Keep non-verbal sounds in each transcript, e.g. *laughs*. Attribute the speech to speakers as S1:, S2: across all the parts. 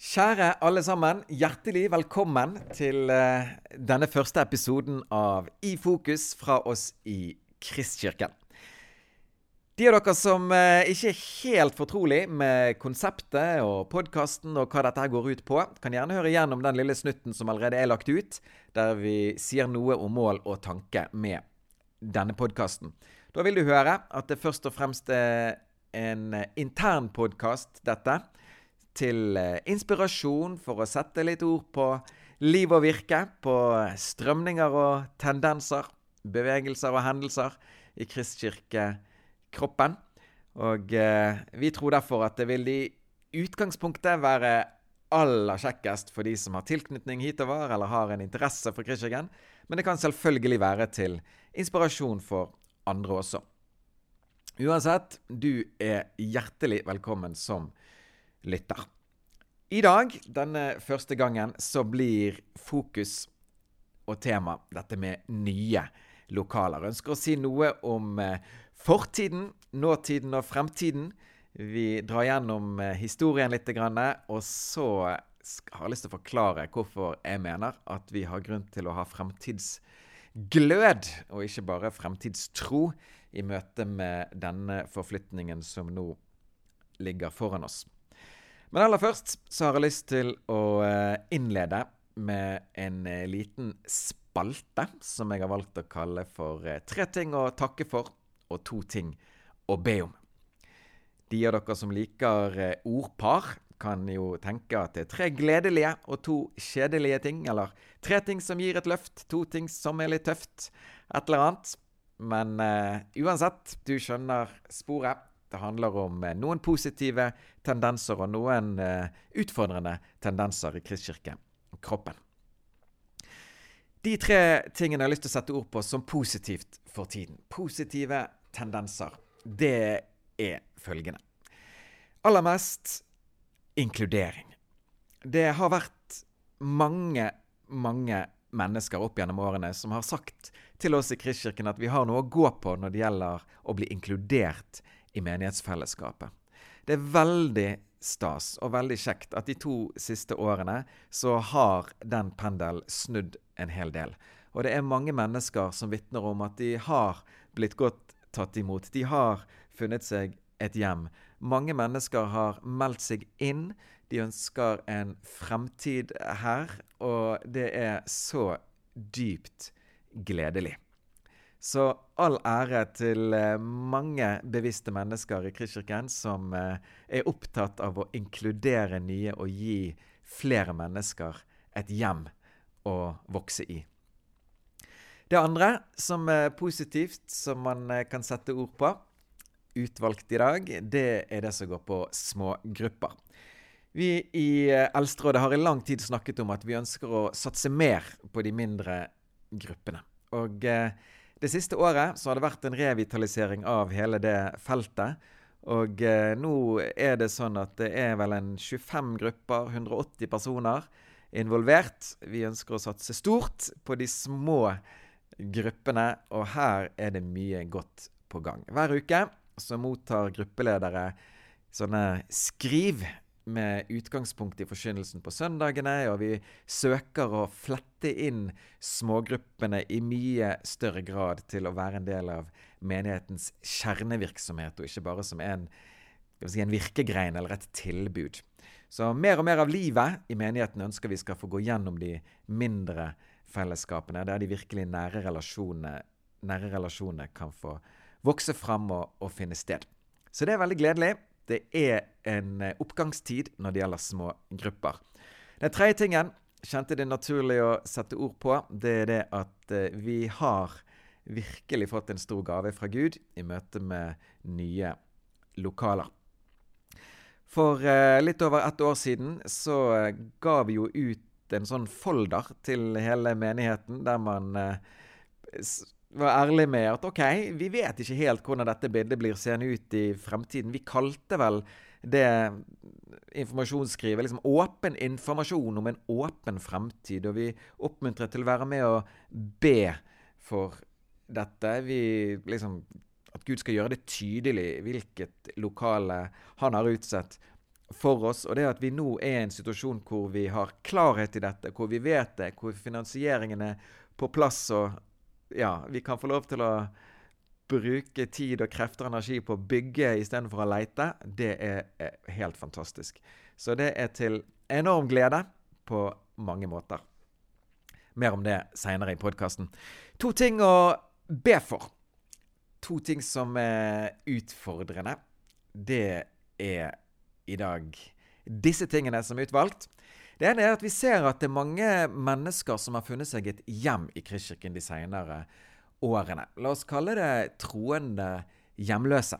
S1: Kjære alle sammen, hjertelig velkommen til eh, denne første episoden av I fokus fra oss i Kristkirken. De av dere som eh, ikke er helt fortrolig med konseptet og podkasten og hva dette går ut på, kan gjerne høre igjennom den lille snutten som allerede er lagt ut, der vi sier noe om mål og tanke med denne podkasten. Da vil du høre at det først og fremst er en intern podkast, dette til eh, inspirasjon for å sette litt ord på liv og virke, på strømninger og tendenser, bevegelser og hendelser i kristkirkekroppen. Og eh, vi tror derfor at det vil i utgangspunktet være aller kjekkest for de som har tilknytning hitover eller har en interesse for Kristkirken, men det kan selvfølgelig være til inspirasjon for andre også. Uansett, du er hjertelig velkommen som lytter. I dag, denne første gangen, så blir fokus og tema dette med nye lokaler. Jeg ønsker å si noe om eh, fortiden, nåtiden og fremtiden. Vi drar gjennom eh, historien litt, og så har jeg lyst til å forklare hvorfor jeg mener at vi har grunn til å ha fremtidsglød, og ikke bare fremtidstro, i møte med denne forflytningen som nå ligger foran oss. Men aller først så har jeg lyst til å eh, innlede med en eh, liten spalte som jeg har valgt å kalle for eh, Tre ting å takke for og to ting å be om. De av dere som liker ordpar, kan jo tenke at det er tre gledelige og to kjedelige ting. Eller tre ting som gir et løft, to ting som er litt tøft. Et eller annet. Men uh, uansett, du skjønner sporet. Det handler om eh, noen positive tendenser og noen eh, utfordrende tendenser i Kristkirken og kroppen. De tre tingene jeg har lyst til å sette ord på som positivt for tiden. Positive tendenser. Det er følgende. Aller mest inkludering. Det har vært mange, mange mennesker opp gjennom årene som har sagt til oss i Kristkirken at vi har noe å gå på når det gjelder å bli inkludert i menighetsfellesskapet. Det er veldig stas og veldig kjekt at de to siste årene så har den pendelen snudd en hel del. Og det er mange mennesker som vitner om at de har blitt godt tatt imot. De har funnet seg et hjem. Mange mennesker har meldt seg inn. De ønsker en fremtid her, og det er så dypt gledelig. Så all ære til eh, mange bevisste mennesker i Kristkirken som eh, er opptatt av å inkludere nye og gi flere mennesker et hjem å vokse i. Det andre som er positivt, som man eh, kan sette ord på, utvalgt i dag, det er det som går på smågrupper. Vi i Eldsterådet har i lang tid snakket om at vi ønsker å satse mer på de mindre gruppene. Og eh, det siste året så har det vært en revitalisering av hele det feltet. Og eh, nå er det sånn at det er vel en 25 grupper, 180 personer involvert. Vi ønsker å satse stort på de små gruppene, og her er det mye godt på gang. Hver uke så mottar gruppeledere sånne skriv med utgangspunkt i forkynnelsen på søndagene, og vi søker å flette inn smågruppene i mye større grad til å være en del av menighetens kjernevirksomhet, og ikke bare som en, si, en virkegrein eller et tilbud. Så mer og mer av livet i menigheten ønsker vi skal få gå gjennom de mindre fellesskapene, der de virkelig nære relasjonene, nære relasjonene kan få vokse fram og, og finne sted. Så det er veldig gledelig det er en eh, oppgangstid når det gjelder små grupper. Den tredje tingen kjente det naturlig å sette ord på, det er det at eh, vi har virkelig fått en stor gave fra Gud i møte med nye lokaler. For eh, litt over ett år siden så ga vi jo ut en sånn folder til hele menigheten, der man var ærlig med at OK, vi vet ikke helt hvordan dette bildet blir seende ut i fremtiden. Vi kalte vel det informasjonsskrivet liksom åpen informasjon om en åpen fremtid. Og vi oppmuntret til å være med og be for dette. Vi liksom At Gud skal gjøre det tydelig hvilket lokale han har utsett for oss, og det at vi nå er i en situasjon hvor vi har klarhet i dette, hvor vi vet det, hvor finansieringen er på plass, og ja, vi kan få lov til å bruke tid og krefter og energi på å bygge istedenfor å leite, det er, helt fantastisk. Så det er til enorm glede på mange måter. Mer om det seinere i podkasten. To ting å be for. To ting som er utfordrende. Det er i dag disse tingene som er utvalgt. Det ene er at vi ser at det er mange mennesker som har funnet seg et hjem i Kristkirken de senere årene. La oss kalle det troende hjemløse.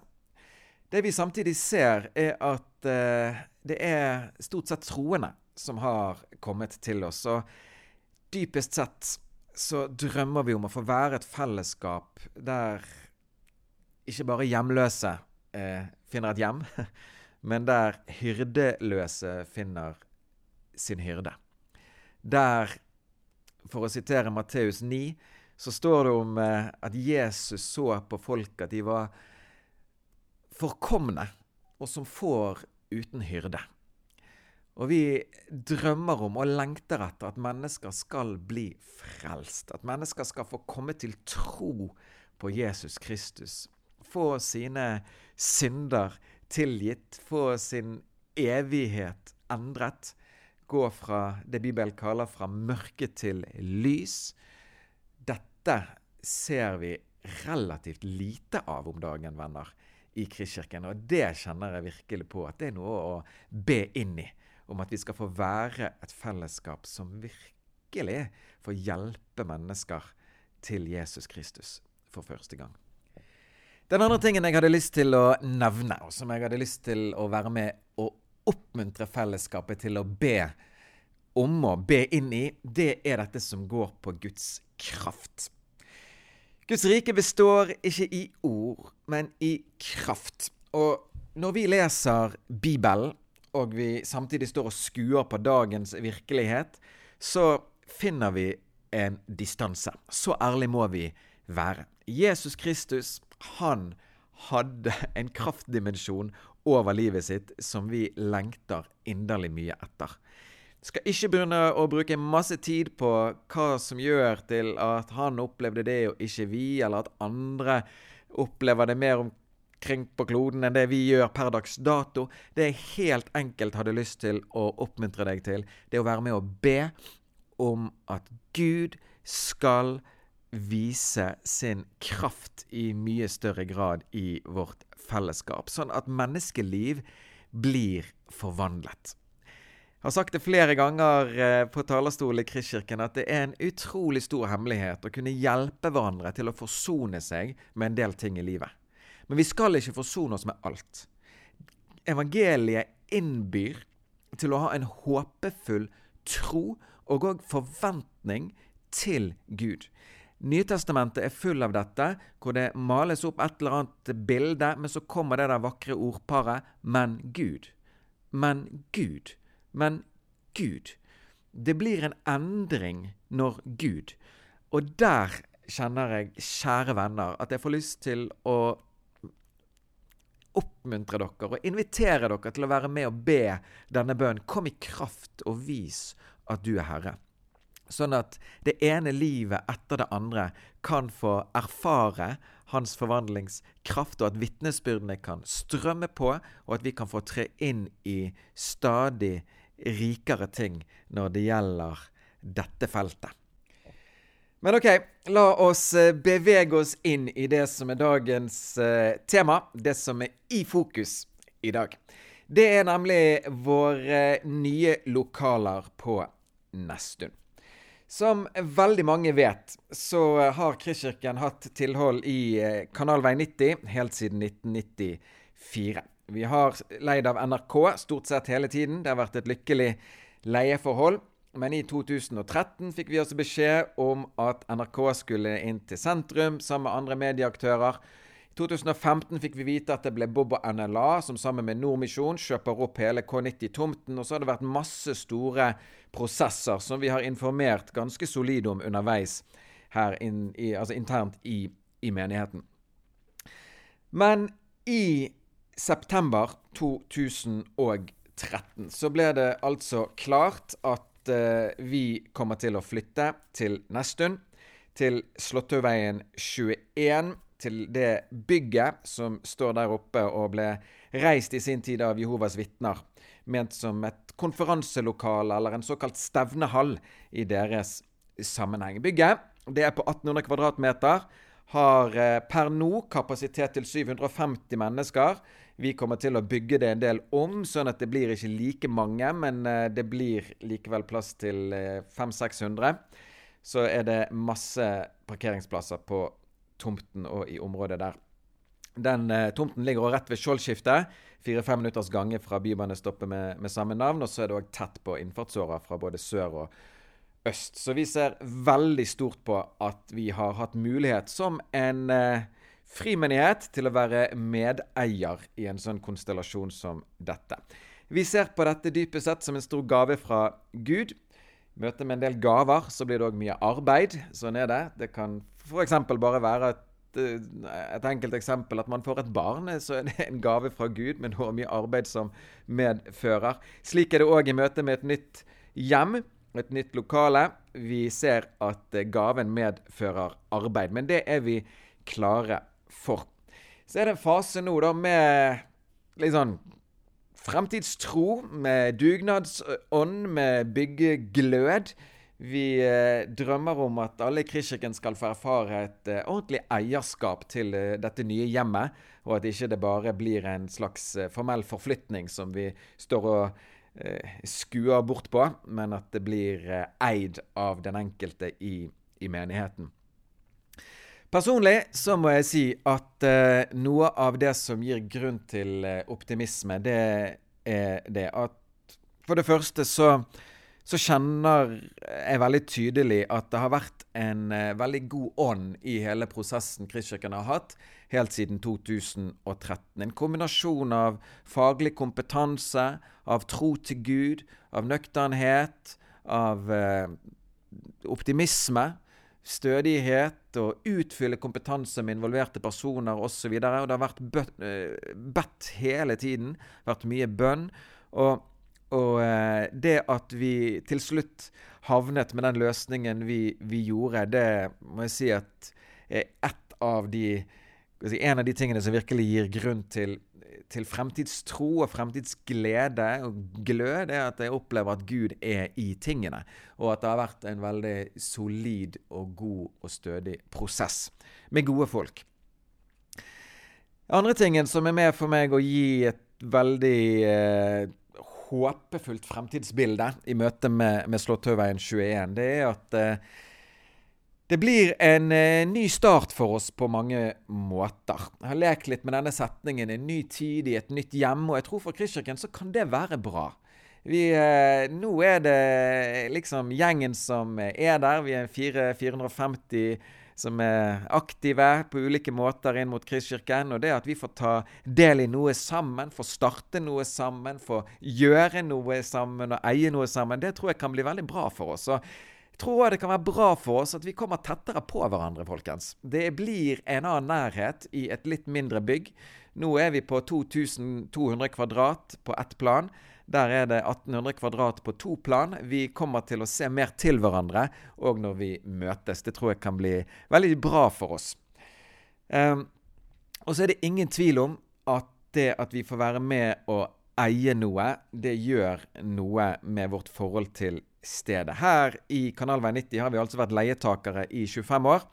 S1: Det vi samtidig ser, er at uh, det er stort sett troende som har kommet til oss. Og dypest sett så drømmer vi om å få være et fellesskap der ikke bare hjemløse eh, finner et hjem, *laughs* men der hyrdeløse finner sin hyrde. Der, for å sitere Matteus 9, så står det om eh, at Jesus så på folk at de var forkomne, og som får uten hyrde. Og vi drømmer om og lengter etter at mennesker skal bli frelst. At mennesker skal få komme til tro på Jesus Kristus. Få sine synder tilgitt, få sin evighet endret. Gå fra det Bibelen kaller fra mørke til lys. Dette ser vi relativt lite av om dagen, venner, i Kristkirken. Og det kjenner jeg virkelig på at det er noe å be inn i. Om at vi skal få være et fellesskap som virkelig får hjelpe mennesker til Jesus Kristus for første gang. Den andre tingen jeg hadde lyst til å nevne, og som jeg hadde lyst til å være med og oppmuntre fellesskapet til å be om og be inn i, det er dette som går på Guds kraft. Guds rike består ikke i ord, men i kraft. Og når vi leser Bibelen, og vi samtidig står og skuer på dagens virkelighet, så finner vi en distanse. Så ærlig må vi være. Jesus Kristus han hadde en kraftdimensjon over livet sitt som vi lengter inderlig mye etter. Skal ikke begynne å bruke masse tid på hva som gjør til at han opplevde det og ikke vi, eller at andre opplever det mer omkring på kloden enn det vi gjør per dags dato. Det jeg helt enkelt hadde lyst til å oppmuntre deg til, det er å være med og be om at Gud skal vise sin kraft i mye større grad i vårt fellesskap, sånn at menneskeliv blir forvandlet. Jeg har sagt det flere ganger eh, på talerstolen i Kristkirken at det er en utrolig stor hemmelighet å kunne hjelpe hverandre til å forsone seg med en del ting i livet. Men vi skal ikke forsone oss med alt. Evangeliet innbyr til å ha en håpefull tro og òg forventning til Gud. Nytestamentet er full av dette, hvor det males opp et eller annet bilde, men så kommer det der vakre ordparet 'men Gud'. Men Gud. Men Gud. Det blir en endring når Gud. Og der kjenner jeg, kjære venner, at jeg får lyst til å oppmuntre dere og invitere dere til å være med og be denne bønnen. Kom i kraft og vis at du er Herre. Sånn at det ene livet etter det andre kan få erfare hans forvandlingskraft, og at vitnesbyrdene kan strømme på, og at vi kan få tre inn i stadig rikere ting når det gjelder dette feltet. Men OK, la oss eh, bevege oss inn i det som er dagens uh, tema, det som er i fokus i dag. Det er nemlig våre nye lokaler på Nesttun. Som veldig mange vet, så har Kristkirken hatt tilhold i eh, Kanalvei 90 helt siden 1994. Vi har leid av NRK stort sett hele tiden. Det har vært et lykkelig leieforhold. Men i 2013 fikk vi også beskjed om at NRK skulle inn til sentrum sammen med andre medieaktører. I 2015 fikk vi vite at det ble Bob og NLA som sammen med Nordmisjon kjøper opp hele K90-tomten. Og så har det vært masse store prosesser som vi har informert ganske solid om underveis her in, i, altså internt i, i menigheten. Men i september 2013 2013 så ble det altså klart at uh, vi kommer til å flytte til Nesttun. Til Slåttøyveien 21. Til det bygget som står der oppe og ble reist i sin tid av Jehovas vitner. Ment som et konferanselokale eller en såkalt stevnehall i deres sammenheng. Bygget det er på 1800 kvadratmeter. Har eh, per nå kapasitet til 750 mennesker. Vi kommer til å bygge det en del om, sånn at det blir ikke like mange, men eh, det blir likevel plass til 500-600. Eh, Så er det masse parkeringsplasser på tomten og i området der. Den eh, tomten ligger rett ved Skjoldskiftet. Fire-fem minutters gange fra bybanestoppet med, med, samme navn. Og så er det òg tett på innfartsåra fra både sør og øst. Så vi ser veldig stort på at vi har hatt mulighet som en eh, frimenighet til å være medeier i en sånn konstellasjon som dette. Vi ser på dette dypest sett som en stor gave fra Gud. Møte med en del gaver så blir det òg mye arbeid. Sånn er det. Det kan f.eks. bare være et, et, enkelt eksempel at man får et barn. Så er det en gave fra Gud, men har mye arbeid som medfører. Slik er det òg i møte med et nytt hjem, et nytt lokale. Vi ser at gaven medfører arbeid, men det er vi klare for. Så er det en fase nå da med litt sånn fremtidstro, med dugnadsånd, med byggeglød. Vi eh, drømmer om at alle i Krishiken skal få erfare et eh, ordentlig eierskap til eh, dette nye hjemmet, og at ikke det bare blir en slags formell forflytning som vi står og skuer bort på, men at det blir eid av den enkelte i, i menigheten. Personlig så må jeg si at uh, noe av det som gir grunn til uh, optimisme, det er det at For det første så, så kjenner jeg veldig tydelig at det har vært en uh, veldig god ånd i hele prosessen Kristkirken har hatt helt siden 2013. En kombinasjon av faglig kompetanse, av tro til Gud, av nøkternhet, av optimisme stødighet og utfylle kompetanse med involverte personer osv. Og, og det har vært eh, bedt hele tiden. Vært mye bønn. Og, og, eh, det at vi til slutt havnet med den løsningen vi, vi gjorde, det må jeg si at er et av de en av de tingene som virkelig gir grunn til til fremtidstro og fremtidsglede og glød, er at jeg opplever at Gud er i tingene. Og at det har vært en veldig solid og god og stødig prosess med gode folk. Andre tingen som er med for meg å gi et veldig eh, håpefullt fremtidsbilde i møte med, med Slåttøyveien 21, det er at eh, det blir en eh, ny start for oss på mange måter. Jeg har lekt litt med denne setningen 'en ny tid i et nytt hjem', og jeg tror for Kristkirken så kan det være bra. Vi, eh, nå er det liksom gjengen som er der. Vi er 4, 450 som er aktive på ulike måter inn mot Kristkirken. Og det at vi får ta del i noe sammen, får starte noe sammen, får gjøre noe sammen og eie noe sammen, det tror jeg kan bli veldig bra for oss. Og tror jeg det kan være bra for oss at vi kommer tettere på hverandre, folkens. Det blir en annen nærhet i et litt mindre bygg. Nå er vi på 2200 kvadrat på ett plan. Der er det 1800 kvadrat på to plan. Vi kommer til å se mer til hverandre òg når vi møtes. Det tror jeg kan bli veldig bra for oss. Um, og så er det ingen tvil om at det at vi får være med å eie noe, det gjør noe med vårt forhold til stedet. Her i Kanalvei 90 har vi altså vært leietakere i 25 år.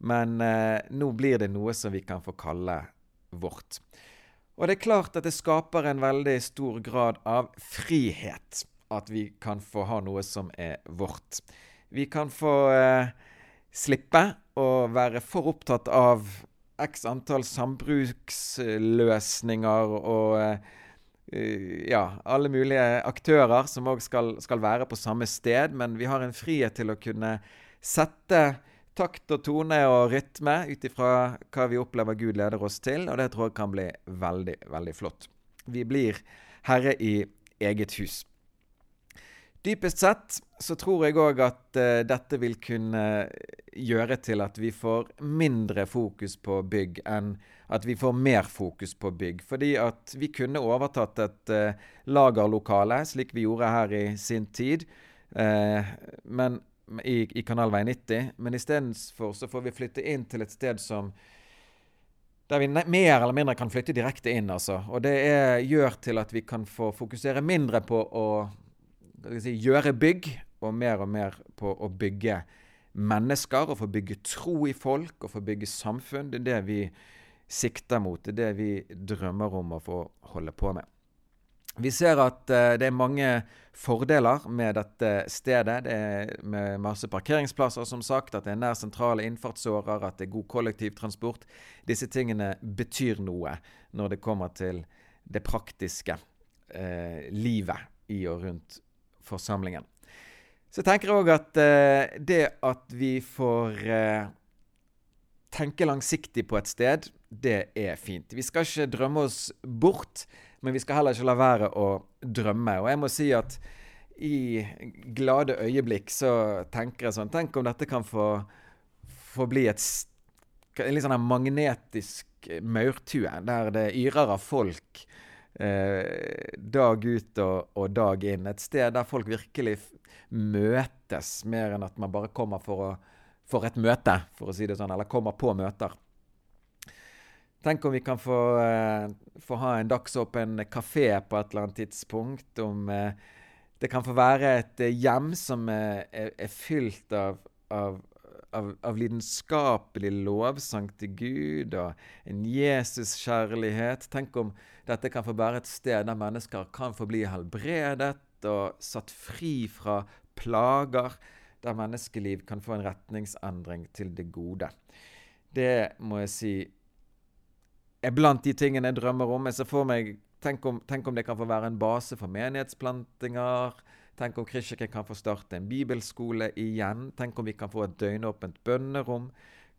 S1: Men eh, nå blir det noe som vi kan få kalle vårt. Og det er klart at det skaper en veldig stor grad av frihet at vi kan få ha noe som er vårt. Vi kan få eh, slippe å være for opptatt av x antall sambruksløsninger og eh, ja, alle mulige aktører som òg skal, skal, være på samme sted. Men vi har en frihet til å kunne sette takt og tone og rytme ut ifra hva vi opplever Gud leder oss til, og det tror jeg kan bli veldig, veldig flott. Vi blir herre i eget hus. Dypest sett så tror jeg òg at uh, dette vil kunne gjøre til at vi får mindre fokus på bygg enn at vi får mer fokus på bygg. Fordi at vi kunne overtatt et uh, lagerlokale, slik vi gjorde her i sin tid, uh, men, i, i Kanalvei 90. Men istedenfor så får vi flytte inn til et sted som der vi mer eller mindre kan flytte direkte inn. altså. Og det er, gjør til at vi kan få fokusere mindre på å si, gjøre bygg, og mer og mer på å bygge mennesker. Og få bygge tro i folk, og få bygge samfunn. Det er det vi sikter mot. Det er det vi drømmer om å få holde på med. Vi ser at uh, det er mange fordeler med dette stedet. Det er med masse parkeringsplasser, som sagt. At det er nær sentrale innfartsårer, at det er god kollektivtransport. Disse tingene betyr noe når det kommer til det praktiske uh, livet i og rundt forsamlingen. Så jeg tenker òg at eh, det at vi får tenke langsiktig på et sted, det er fint. Vi skal ikke drømme oss bort. Men vi skal heller ikke la være å drømme. Og jeg må si at i glade øyeblikk så tenker jeg sånn Tenk om dette kan få, få bli et en litt sånn magnetisk maurtue, der det yrer av folk eh, dag ut og, og, dag inn. Et sted der folk virkelig møtes, mer enn at man bare kommer for, å, for et møte, for å si det sånn, eller kommer på møter. Tenk om vi kan få, eh, få ha en dagsåpen kafé på et eller annet tidspunkt. Om eh, det kan få være et hjem som er, er, fylt av, av, av, av, lidenskapelig lovsang til Gud og en Jesus-kjærlighet. Tenk om dette kan få være et sted der mennesker kan få bli helbredet og satt fri fra plager. Der menneskeliv kan få en retningsendring til det gode. Det må jeg si er blant de tingene jeg drømmer om. Jeg ser for meg tenk om, tenk om, det kan få være en base for menighetsplantinger. Tenk om Kristkirken kan få starte en bibelskole igjen. Tenk om vi kan få et døgnåpent bønnerom.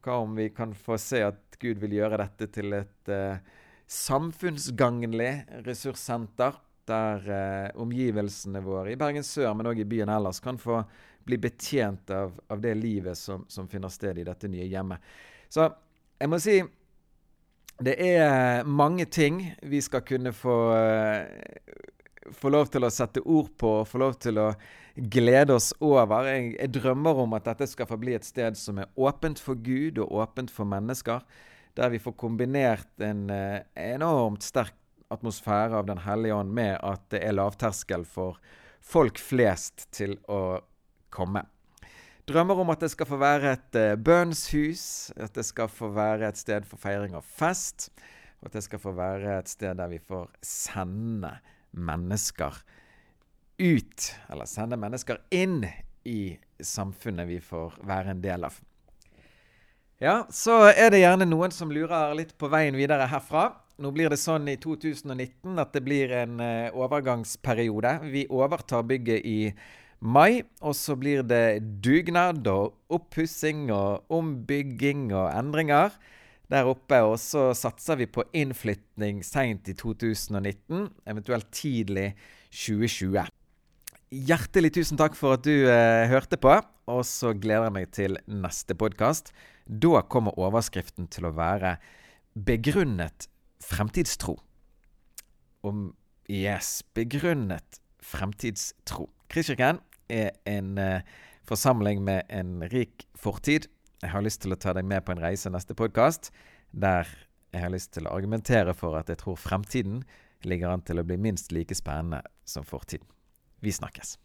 S1: Hva om vi kan få se at Gud vil gjøre dette til et uh, samfunnsgagnlig ressurssenter, der uh, omgivelsene våre i Bergen sør, men òg i byen ellers, kan få bli betjent av, av det livet som, som finner sted i dette nye hjemmet. Så jeg må si det er mange ting vi skal kunne få, uh, få lov til å sette ord på, få lov til å glede oss over. Jeg, jeg, drømmer om at dette skal få bli et sted som er åpent for Gud og åpent for mennesker. Der vi får kombinert en uh, enormt sterk atmosfære av Den hellige ånd med at det er lavterskel for folk flest til å komme. Drømmer om at det skal få være et uh, bønnshus, at det skal få være et sted for feiring av fest, og at det skal få være et sted der vi får sende mennesker ut, eller sende mennesker inn i samfunnet vi får være en del av. Ja, så er det gjerne noen som lurer litt på veien videre herfra. Nå blir det sånn i 2019 at det blir en uh, overgangsperiode. Vi overtar bygget i mai. Og så blir det dugnad og oppussing og ombygging og endringer der oppe. Og så satser vi på innflytning seint i 2019, eventuelt tidlig 2020. Hjertelig tusen takk for at du eh, hørte på, og så gleder jeg meg til neste podkast. Da kommer overskriften til å være 'Begrunnet fremtidstro'. Om Yes, begrunnet fremtidstro. Kristkirken er en eh, forsamling med en rik fortid. Jeg har lyst til å ta deg med på en reise neste podkast, der jeg har lyst til å argumentere for at jeg tror fremtiden ligger an til å bli minst like spennende som fortiden. Vi snakkes.